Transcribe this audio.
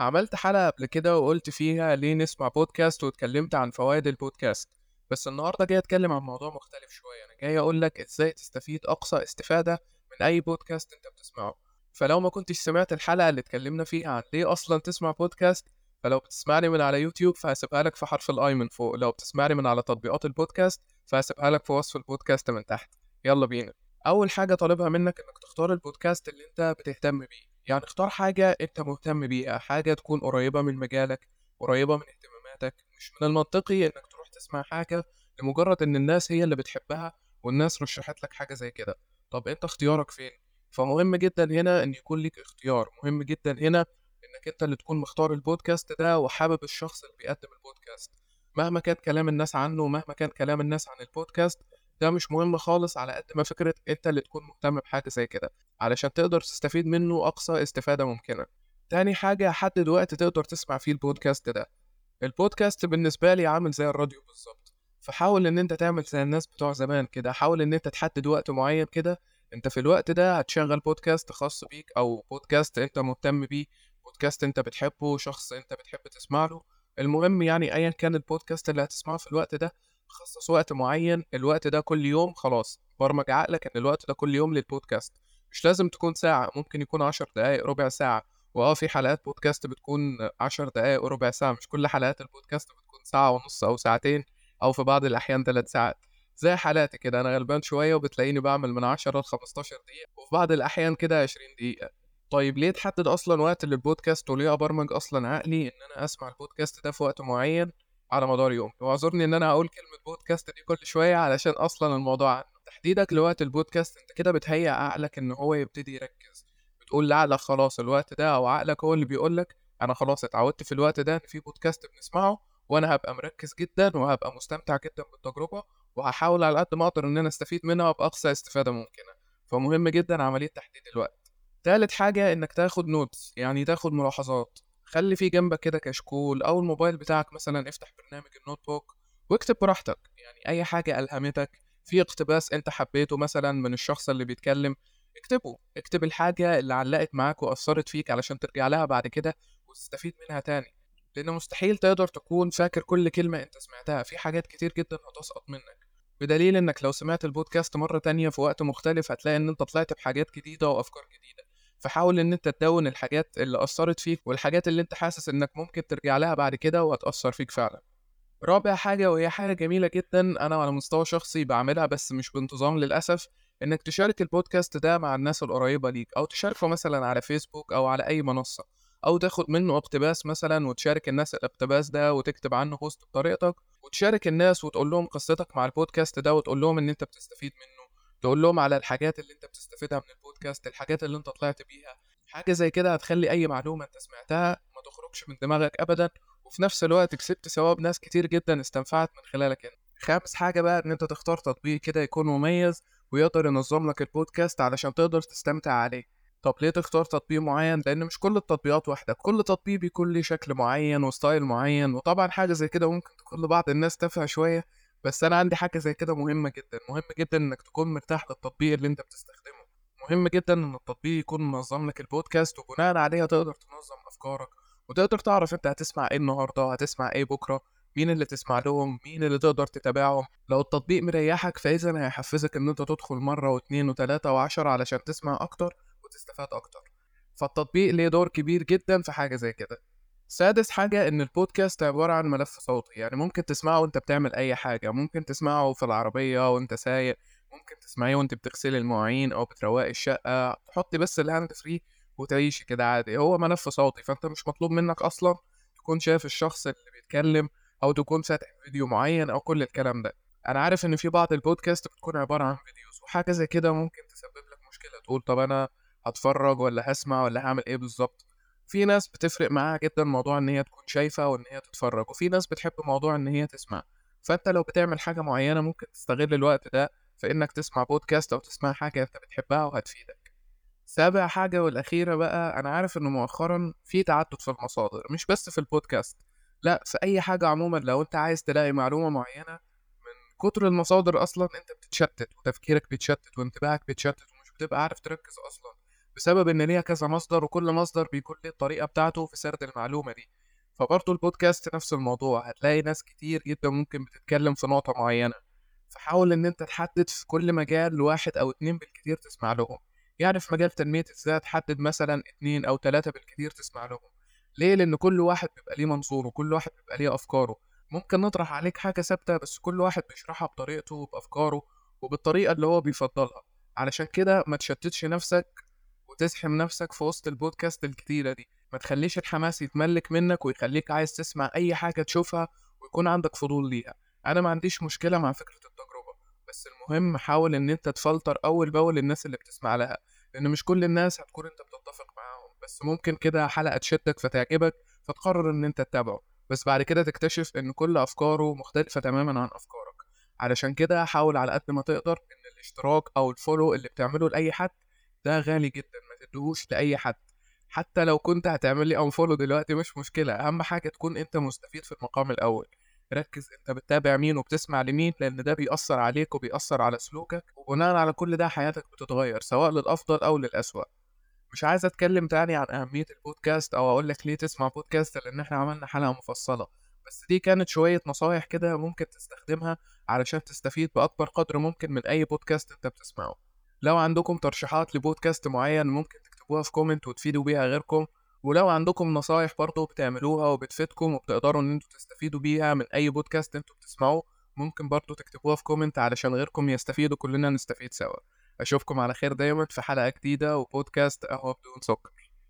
عملت حلقة قبل كده وقلت فيها ليه نسمع بودكاست واتكلمت عن فوائد البودكاست بس النهاردة جاي أتكلم عن موضوع مختلف شوية. أنا جاي أقول لك إزاي تستفيد أقصى استفادة من أي بودكاست أنت بتسمعه. فلو ما كنتش سمعت الحلقة اللي اتكلمنا فيها عن ليه أصلا تسمع بودكاست فلو بتسمعني من على يوتيوب فهسيبها لك في حرف ال I من فوق. لو بتسمعني من على تطبيقات البودكاست فهسيبها لك في وصف البودكاست من تحت. يلا بينا. أول حاجة طالبها منك إنك تختار البودكاست اللي أنت بتهتم بيه. يعني اختار حاجة أنت مهتم بيها حاجة تكون قريبة من مجالك قريبة من اهتماماتك مش من المنطقي إنك تروح تسمع حاجة لمجرد إن الناس هي اللي بتحبها والناس رشحت لك حاجة زي كده طب أنت اختيارك فين؟ فمهم جدا هنا إن يكون ليك اختيار مهم جدا هنا إنك أنت اللي تكون مختار البودكاست ده وحابب الشخص اللي بيقدم البودكاست مهما كان كلام الناس عنه ومهما كان كلام الناس عن البودكاست ده مش مهم خالص على قد ما فكرة انت اللي تكون مهتم بحاجة زي كده علشان تقدر تستفيد منه أقصى استفادة ممكنة. تاني حاجة حدد وقت تقدر تسمع فيه البودكاست ده. البودكاست بالنسبة لي عامل زي الراديو بالظبط. فحاول إن أنت تعمل زي الناس بتوع زمان كده حاول إن أنت تحدد وقت معين كده أنت في الوقت ده هتشغل بودكاست خاص بيك أو بودكاست أنت مهتم بيه بودكاست أنت بتحبه شخص أنت بتحب تسمع له. المهم يعني ايا كان البودكاست اللي هتسمعه في الوقت ده خصص وقت معين الوقت ده كل يوم خلاص برمج عقلك إن الوقت ده كل يوم للبودكاست مش لازم تكون ساعة ممكن يكون عشر دقايق ربع ساعة. وآه في حلقات بودكاست بتكون عشر دقايق وربع ساعة. مش كل حلقات البودكاست بتكون ساعة ونص أو ساعتين أو في بعض الأحيان ثلاث ساعات. زي حالاتي كده أنا غلبان شوية وبتلاقيني بعمل من عشرة لخمستاشر دقيقة وفي بعض الأحيان كده عشرين دقيقة. طيب ليه تحدد أصلا وقت للبودكاست وليه أبرمج أصلا عقلي إن أنا أسمع البودكاست ده في وقت معين؟ على مدار يوم. واعذرني إن أنا هقول كلمة بودكاست دي كل شوية علشان أصلا الموضوع تحديدك لوقت البودكاست أنت كده بتهيئ عقلك إن هو يبتدي يركز. بتقول لعقلك خلاص الوقت ده أو عقلك هو اللي بيقول لك أنا خلاص اتعودت في الوقت ده إن في بودكاست بنسمعه وأنا هبقى مركز جدا وهبقى مستمتع جدا بالتجربة وهحاول على قد ما أقدر إن أنا أستفيد منها باقصى استفادة ممكنة. فمهم جدا عملية تحديد الوقت. تالت حاجة إنك تاخد notes يعني تاخد ملاحظات. خلي في جنبك كده كشكول أو الموبايل بتاعك مثلا افتح برنامج ال notebook واكتب براحتك. يعني أي حاجة ألهمتك في اقتباس أنت حبيته مثلا من الشخص اللي بيتكلم اكتبه. اكتب الحاجة اللي علقت معاك وأثرت فيك علشان ترجع لها بعد كده وتستفيد منها تاني. لأن مستحيل تقدر تكون فاكر كل كلمة أنت سمعتها. في حاجات كتير جدا هتسقط منك. بدليل إنك لو سمعت البودكاست مرة تانية في وقت مختلف هتلاقي إن أنت طلعت بحاجات جديدة وأفكار جديدة. فحاول إن أنت تدون الحاجات اللي أثرت فيك والحاجات اللي أنت حاسس إنك ممكن ترجع لها بعد كده وهتأثر فيك فعلا. رابع حاجة وهي حاجة جميلة جدا أنا على مستوى شخصي بعملها بس مش بانتظام للأسف إنك تشارك البودكاست ده مع الناس القريبة ليك أو تشاركه مثلا على فيسبوك أو على أي منصة أو تاخد منه اقتباس مثلا وتشارك الناس الاقتباس ده وتكتب عنه post بطريقتك وتشارك الناس وتقول لهم قصتك مع البودكاست ده وتقول لهم إن أنت بتستفيد منه. تقول لهم على الحاجات اللي أنت بتستفيدها من البودكاست الحاجات اللي أنت طلعت بيها. حاجة زي كده هتخلي أي معلومة أنت سمعتها ما تخرجش من دماغك أبدا وفي نفس الوقت كسبت ثواب ناس كتير جدا استنفعت من خلالك انت. خامس حاجة بقى إن أنت تختار تطبيق كده يكون مميز ويقدر ينظم لك البودكاست علشان تقدر تستمتع عليه. طب ليه تختار تطبيق معين؟ لأن مش كل التطبيقات واحدة كل تطبيق بيكون ليه شكل معين وستايل معين وطبعا حاجة زي كده ممكن تكون لبعض الناس تافهة شوية. بس أنا عندي حاجة زي كده مهمة جدا مهم جدا إنك تكون مرتاح للتطبيق اللي أنت بتستخدمه. مهم جدا إن التطبيق يكون منظم لك البودكاست وبناء عليه تقدر تنظم أفكارك وتقدر تعرف أنت هتسمع إيه النهارده هتسمع إيه بكرة مين اللي تسمع لهم مين اللي تقدر تتابعهم. لو التطبيق مريحك فإذا هيحفزك إن أنت تدخل مرة واثنين وثلاثه وعشرة علشان تسمع أكتر وتستفاد أكتر. فالتطبيق ليه دور كبير جدا في حاجة زي كده. سادس حاجة إن البودكاست عبارة عن ملف صوتي. يعني ممكن تسمعه وأنت بتعمل أي حاجة. ممكن تسمعه في العربية وأنت سايق. ممكن تسمعيه وأنت بتغسلي المواعين أو بتروقي الشقة. تحطي بس ال hand free وتعيشي كده عادي. هو ملف صوتي فأنت مش مطلوب منك أصلا تكون شايف الشخص اللي بيتكلم أو تكون فاتح فيديو معين أو كل الكلام ده. أنا عارف إن في بعض البودكاست بتكون عبارة عن videos وحاجة زي كده ممكن تسبب لك مشكلة تقول طب أنا هتفرج ولا هسمع ولا هعمل إيه بالظبط؟ في ناس بتفرق معاها جدا موضوع إن هي تكون شايفة وإن هي تتفرج وفي ناس بتحب موضوع إن هي تسمع. فأنت لو بتعمل حاجة معينة ممكن تستغل الوقت ده في إنك تسمع بودكاست أو تسمع حاجة أنت بتحبها وهتفيدك. سابع حاجة والأخيرة بقى أنا عارف إنه مؤخرا في تعدد في المصادر مش بس في البودكاست لأ في أي حاجة عموما لو أنت عايز تلاقي معلومة معينة من كتر المصادر أصلا أنت بتتشتت وتفكيرك بيتشتت وانتباهك بيتشتت ومش بتبقى عارف تركز أصلا. بسبب إن ليها كذا مصدر وكل مصدر بيكون ليه الطريقة بتاعته في سرد المعلومة دي. فبرضه البودكاست نفس الموضوع هتلاقي ناس كتير جدا ممكن بتتكلم في نقطة معينة. فحاول إن أنت تحدد في كل مجال واحد أو اتنين بالكتير تسمع لهم. يعني في مجال تنمية الذات حدد مثلا اتنين أو تلاتة بالكتير تسمع لهم. ليه؟ لأن كل واحد بيبقى ليه منظوره وكل واحد بيبقى ليه أفكاره. ممكن نطرح عليك حاجة ثابتة بس كل واحد بيشرحها بطريقته وبأفكاره وبالطريقة اللي هو بيفضلها. علشان كده ما تشتتش نفسك وتزحم نفسك في وسط البودكاست الكتيرة دي. ما تخليش الحماس يتملك منك ويخليك عايز تسمع أي حاجة تشوفها ويكون عندك فضول ليها. أنا ما عنديش مشكلة مع فكرة التجربة بس المهم حاول إن أنت تفلتر أول بأول الناس اللي بتسمع لها لأن مش كل الناس هتكون أنت بتتفق معاهم. بس ممكن كده حلقة تشدك فتعجبك فتقرر إن أنت تتابعه. بس بعد كده تكتشف إن كل أفكاره مختلفة تماما عن أفكارك. علشان كده حاول على قد ما تقدر إن الاشتراك أو الفولو اللي بتعمله لأي حد ده غالي جدا. تدوش لأي حد. حتى لو كنت هتعمل لي انفولو دلوقتي مش مشكلة. أهم حاجة تكون أنت مستفيد في المقام الأول. ركز أنت بتتابع مين وبتسمع لمين لأن ده بيأثر عليك وبيأثر على سلوكك وبناء على كل ده حياتك بتتغير سواء للأفضل أو للأسوأ. مش عايز أتكلم تاني عن أهمية البودكاست أو أقول لك ليه تسمع بودكاست لأن إحنا عملنا حلقة مفصلة. بس دي كانت شوية نصايح كده ممكن تستخدمها علشان تستفيد بأكبر قدر ممكن من أي بودكاست أنت بتسمعه. لو عندكم ترشيحات لبودكاست معين ممكن تكتبوها في comment وتفيدوا بيها غيركم ولو عندكم نصايح برضه بتعملوها وبتفيدكم وبتقدروا إن أنتوا تستفيدوا بيها من أي بودكاست أنتوا بتسمعوه ممكن برضه تكتبوها في comment علشان غيركم يستفيدوا كلنا نستفيد سوا. أشوفكم على خير دايما في حلقة جديدة وبودكاست قهوة بدون سكر